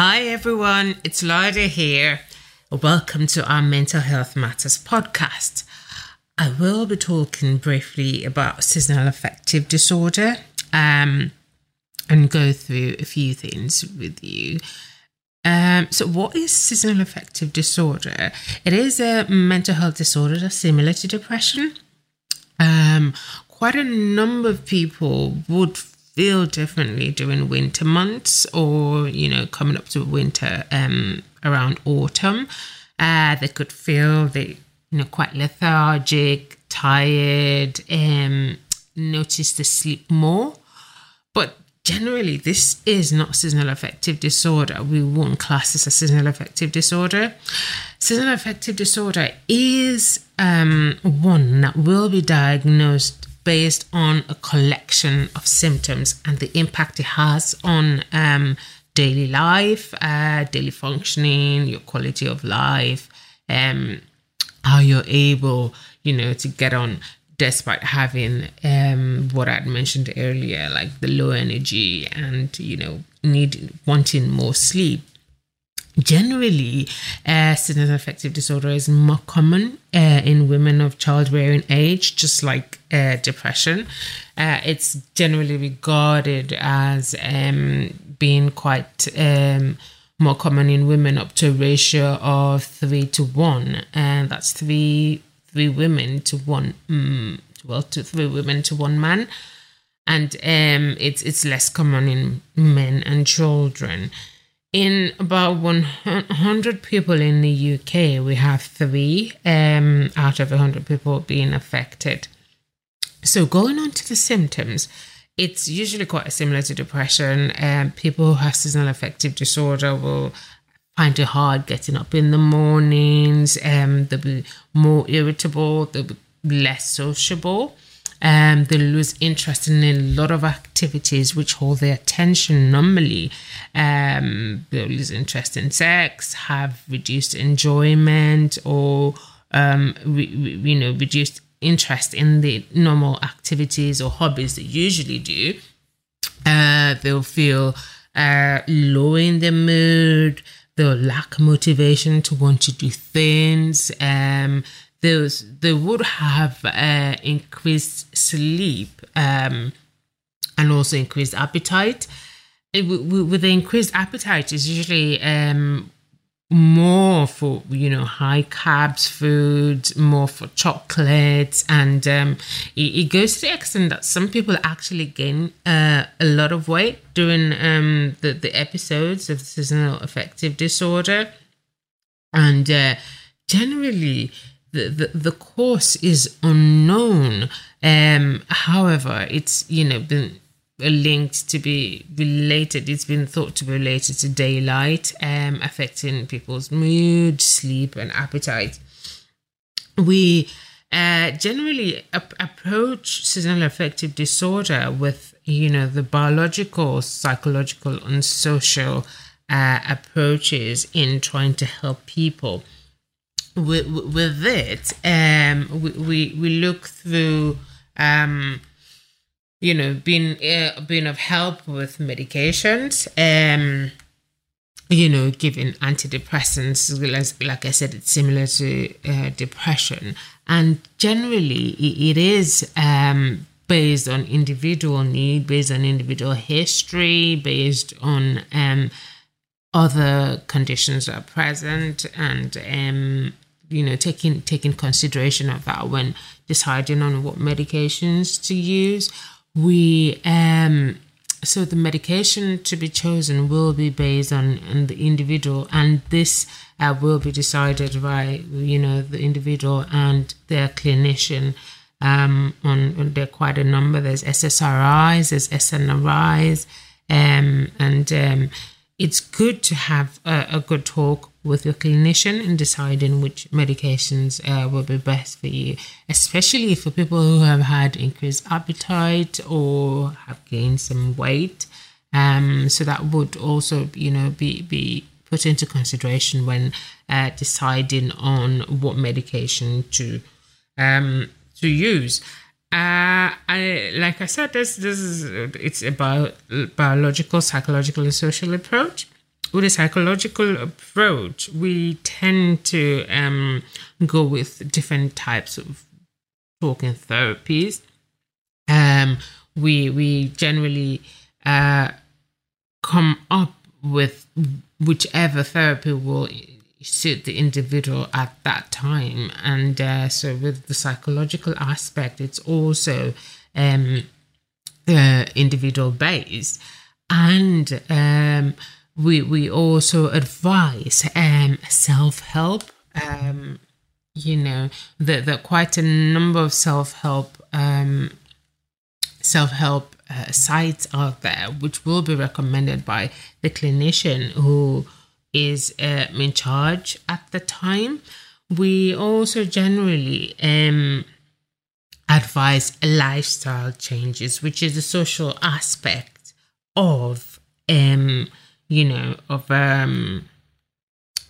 Hi everyone, it's Lada here. Welcome to our Mental Health Matters podcast. I will be talking briefly about seasonal affective disorder um, and go through a few things with you. Um, so, what is seasonal affective disorder? It is a mental health disorder that's similar to depression. Um, quite a number of people would feel differently during winter months or, you know, coming up to winter um, around autumn. Uh, they could feel they, you know, quite lethargic, tired, um, notice they sleep more. But generally, this is not seasonal affective disorder. We won't class this as seasonal affective disorder. Seasonal affective disorder is um, one that will be diagnosed based on a collection of symptoms and the impact it has on um, daily life, uh, daily functioning, your quality of life, um, how you're able, you know, to get on despite having um, what I'd mentioned earlier, like the low energy and, you know, need wanting more sleep generally uh, seasonal affective disorder is more common uh, in women of childbearing age just like uh, depression. Uh, it's generally regarded as um, being quite um, more common in women up to a ratio of three to one. And that's three three women to one um, well to three women to one man. And um, it's it's less common in men and children in about 100 people in the UK, we have three um, out of 100 people being affected. So, going on to the symptoms, it's usually quite similar to depression. Um, people who have seasonal affective disorder will find it hard getting up in the mornings, um, they'll be more irritable, they'll be less sociable. Um, they lose interest in a lot of activities which hold their attention normally. Um, they lose interest in sex, have reduced enjoyment, or um, re- re- you know, reduced interest in the normal activities or hobbies they usually do. Uh, they'll feel uh, low in the mood. They'll lack motivation to want to do things. Um, those they would have uh, increased sleep um, and also increased appetite. It, with the increased appetite, is usually um, more for you know high carbs foods, more for chocolates, and um, it, it, goes to the extent that some people actually gain uh, a lot of weight during um, the the episodes of seasonal affective disorder, and uh, generally the, the, the is unknown. Um, however, it's you know been linked to be related. It's been thought to be related to daylight, um, affecting people's mood, sleep, and appetite. We uh, generally ap- approach seasonal affective disorder with you know the biological, psychological, and social uh, approaches in trying to help people with, with it, um, we, we, we look through, um, you know, being uh, being of help with medications, um, you know, giving antidepressants. Like I said, it's similar to uh, depression, and generally it is um, based on individual need, based on individual history, based on um, other conditions are present, and um, you know taking taking consideration of that when deciding on what medications to use. We um so the medication to be chosen will be based on, on the individual and this uh, will be decided by you know the individual and their clinician um, on, on there quite a number. There's SSRIs there's SNRIs Um, and um, it's good to have a, a, good talk with your clinician in deciding which medications uh, will be best for you, especially for people who have had increased appetite or have gained some weight. Um, so that would also, you know, be be put into consideration when uh, deciding on what medication to um, to use. Uh, I like I said, this this is it's about biological, psychological, and social approach. With a psychological approach, we tend to um, go with different types of talking therapies. Um, we we generally uh, come up with whichever therapy will suit the individual at that time. And uh, so, with the psychological aspect, it's also um, uh, individual based. And um, we, we also advise um, self help. Um, you know, that that quite a number of self help um, self help uh, sites out there, which will be recommended by the clinician who is uh, in charge at the time. We also generally um, advise lifestyle changes, which is a social aspect of, um, you know, of um,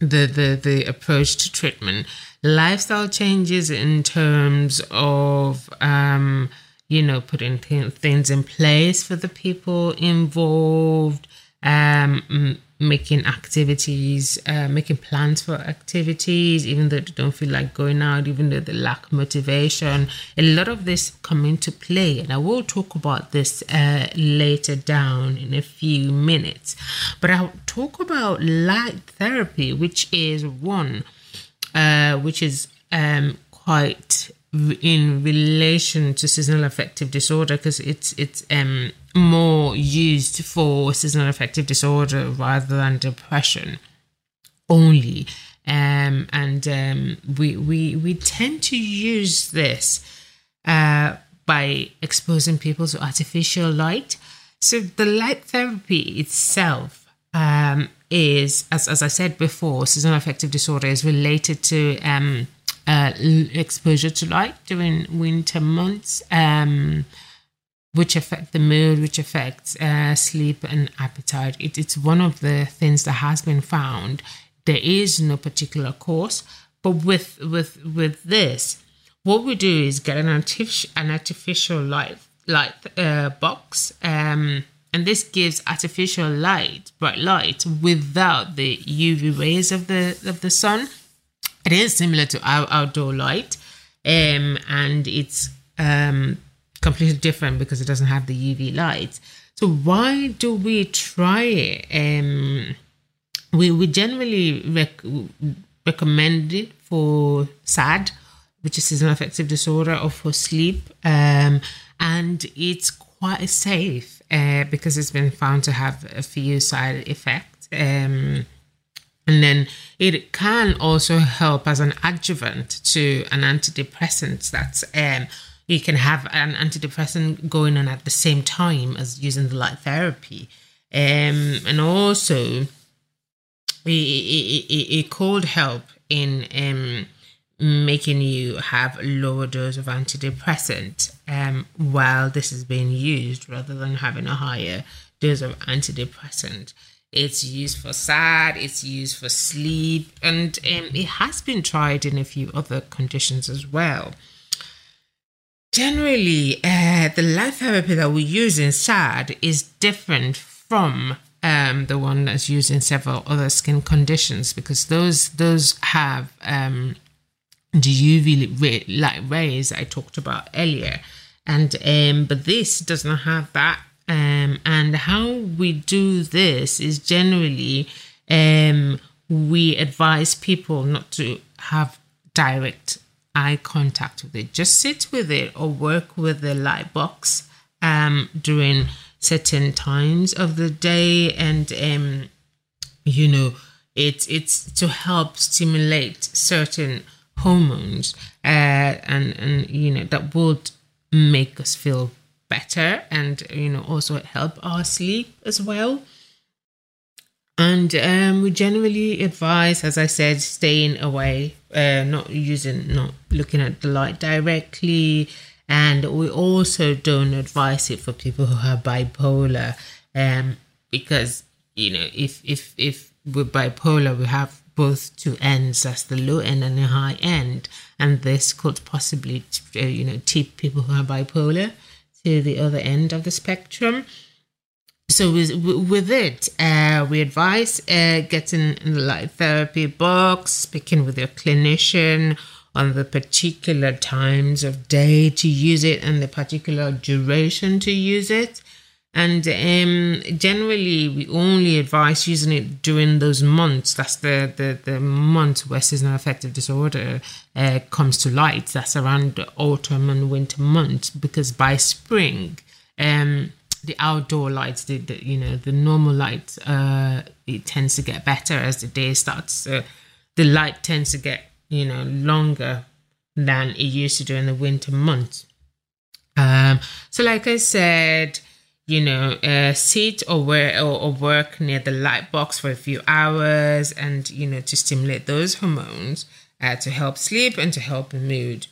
the, the the approach to treatment. Lifestyle changes in terms of um, you know, putting th- things in place for the people involved, um, making activities, uh, making plans for activities, even though they don't feel like going out, even though they lack motivation. A lot of this come into play, and I will talk about this uh, later down in a few minutes. But I'll talk about light therapy, which is one, uh, which is um, quite in relation to seasonal affective disorder because it's it's um more used for seasonal affective disorder rather than depression only. Um and um we we we tend to use this uh by exposing people to artificial light. So the light therapy itself um is as as i said before seasonal affective disorder is related to um uh, exposure to light during winter months, um, which affect the mood, which affects uh, sleep and appetite. It, it's one of the things that has been found. There is no particular cause, but with with with this, what we do is get an artificial an artificial light light uh, box. Um, and this gives artificial light, bright light, without the UV rays of the of the sun. It is similar to our outdoor light, um, and it's um, completely different because it doesn't have the UV light. So why do we try it? Um, we we generally rec- recommend it for SAD, which is seasonal affective disorder, or for sleep, um, and it's quite safe uh, because it's been found to have a few side effects. Um, and then it can also help as an adjuvant to an antidepressant that's um, you can have an antidepressant going on at the same time as using the light therapy. Um, and also, it, it, it, it could help in um, making you have a lower dose of antidepressant um, while this is being used rather than having a higher dose of antidepressant. It's used for SAD, it's used for sleep, and um, it has been tried in a few other conditions as well. Generally, uh, the light therapy that we use in SAD is different from um, the one that's used in several other skin conditions because those those have um, the UV light rays I talked about earlier, and um, but this does not have that um, and how we do this is generally um, we advise people not to have direct eye contact with it. Just sit with it or work with the light box um, during certain times of the day, and um, you know, it's it's to help stimulate certain hormones, uh, and and you know that would make us feel better and you know also help our sleep as well. And um, we generally advise as i said staying away uh, not using not looking at the light directly. And we also don't advise it for people who have bipolar um, because you know if if if we're bipolar we have both two ends as the low end and the high end. And this could possibly uh, you know tip people who are bipolar to the other end of the spectrum. So with, with it uh, we advise uh, getting in the light therapy box speaking with your clinician on the particular times of day to use it and the particular duration to use it and um, generally, we only advise using it during those months. That's the, the, the month where seasonal affective disorder uh, comes to light. That's around the autumn and winter months. Because by spring, um, the outdoor lights, the, the, you know, the normal light, uh, it tends to get better as the day starts. So the light tends to get, you know, longer than it used to do in the winter months. Um, so, like I said, you know, uh, sit or, wear, or, or work near the light box for a few hours and, you know, to stimulate those hormones uh, to help sleep and to help mood.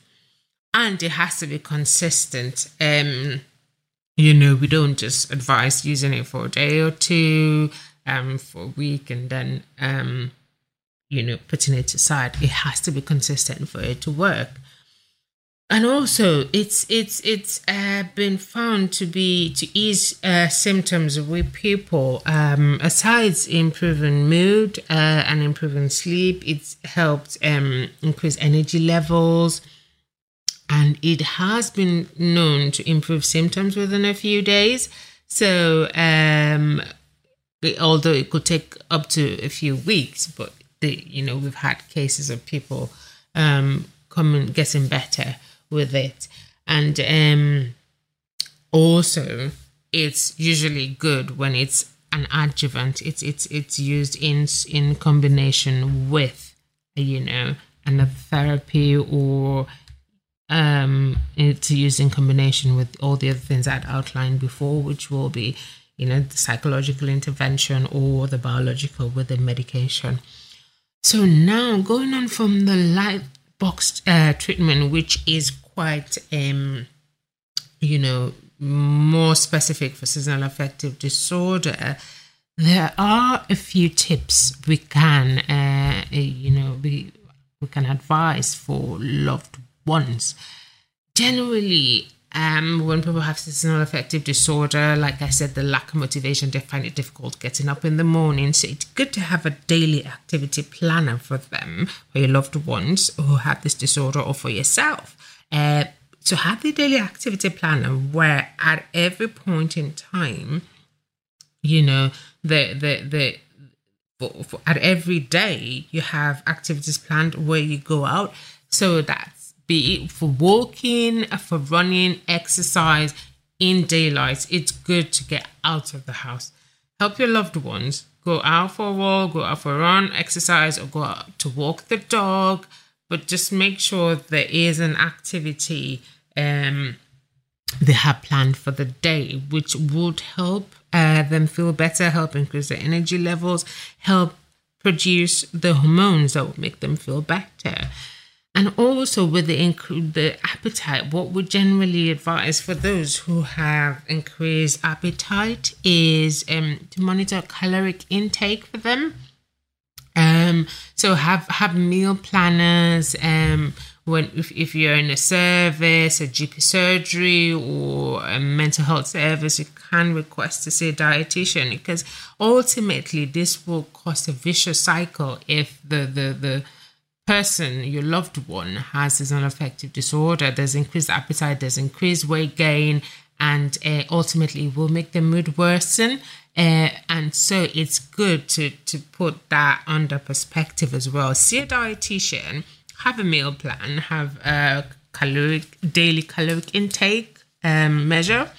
And it has to be consistent. Um, you know, we don't just advise using it for a day or two, um, for a week, and then, um, you know, putting it aside. It has to be consistent for it to work and also it's it's it's uh, been found to be to ease uh, symptoms with people. Um, aside improving mood uh, and improving sleep it's helped um, increase energy levels. And it has been known to improve symptoms within a few days. So um, although it could take up to a few weeks but the, you know we've had cases of people um, coming getting better with it. And um, also, it's usually good when it's an adjuvant. It's it's it's used in in combination with, you know, another therapy or um, it's used in combination with all the other things I'd outlined before, which will be, you know, the psychological intervention or the biological with the medication. So now going on from the light box uh, treatment, which is quite, um, you know, more specific for seasonal affective disorder, there are a few tips we can, uh, you know, we, we can advise for loved ones. Generally, um, when people have seasonal affective disorder, like I said, the lack of motivation, they find it difficult getting up in the morning. So it's good to have a daily activity planner for them, for your loved ones who have this disorder, or for yourself. Uh, to have the daily activity planner where at every point in time, you know, the the the for, for, at every day you have activities planned where you go out. So that's be it for walking, for running, exercise in daylight. It's good to get out of the house. Help your loved ones go out for a walk, go out for a run, exercise, or go out to walk the dog. But just make sure there is an activity um, they have planned for the day, which would help uh, them feel better, help increase their energy levels, help produce the hormones that will make them feel better. And also with the inc- the appetite, what we generally advise for those who have increased appetite is um, to monitor caloric intake for them. Um, so have have meal planners. Um, when if, if you're in a service, a GP surgery, or a mental health service, you can request to see a dietitian because ultimately this will cause a vicious cycle if the the the person, your loved one, has this unaffective disorder, there's increased appetite, there's increased weight gain, and uh, ultimately will make the mood worsen. Uh, and so it's good to to put that under perspective as well. See a dietitian, have a meal plan, have a caloric daily caloric intake um, measure,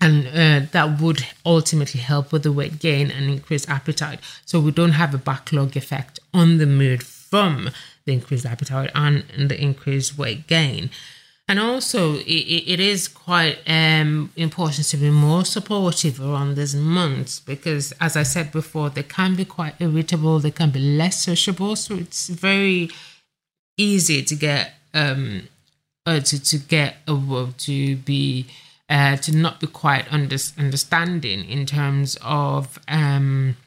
and uh, that would ultimately help with the weight gain and increase appetite. So we don't have a backlog effect on the mood from the increased appetite and the increased weight gain. And also, it, it is quite um, important to be more supportive around these months because, as I said before, they can be quite irritable, they can be less sociable. So it's very easy to get um, uh, to to get uh, to be uh, to not be quite under, understanding in terms of um,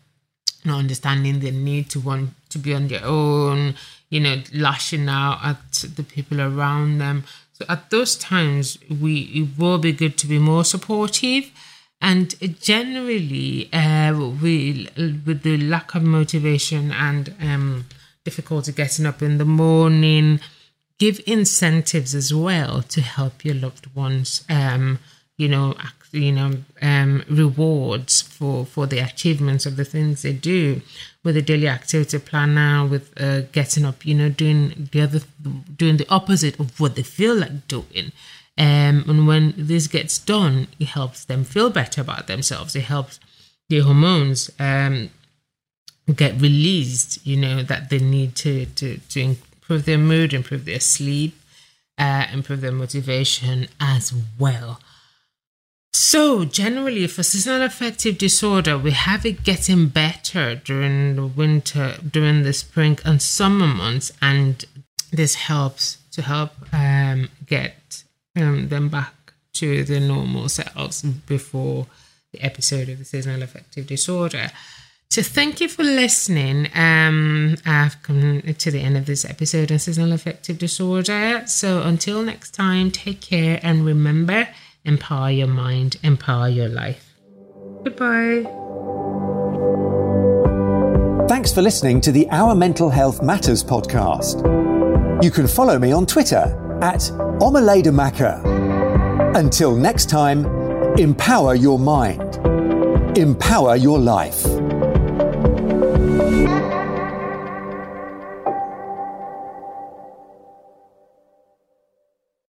not understanding the need to want to be on their own, you know, lashing out at the people around them. So at those times, we it will be good to be more supportive. And generally, uh, we with the lack of motivation and um, difficulty getting up in the morning, give incentives as well to help your loved ones. Um, you know, you know, um, rewards for for the achievements of the things they do with a daily activity planner, with uh, getting up, you know, doing the other, doing the opposite of what they feel like doing. Um, and when this gets done, it helps them feel better about themselves. It helps their hormones um, get released, you know, that they need to to to improve their mood, improve their sleep, uh, improve their motivation as well. So, generally, for seasonal affective disorder, we have it getting better during the winter, during the spring and summer months, and this helps to help um, get um, them back to the normal selves before the episode of the seasonal affective disorder. So, thank you for listening. Um, I've come to the end of this episode on seasonal affective disorder. So, until next time, take care and remember empower your mind, empower your life. Goodbye. Thanks for listening to the Our Mental Health Matters podcast. You can follow me on Twitter at Omaledamaka. Until next time, empower your mind, empower your life.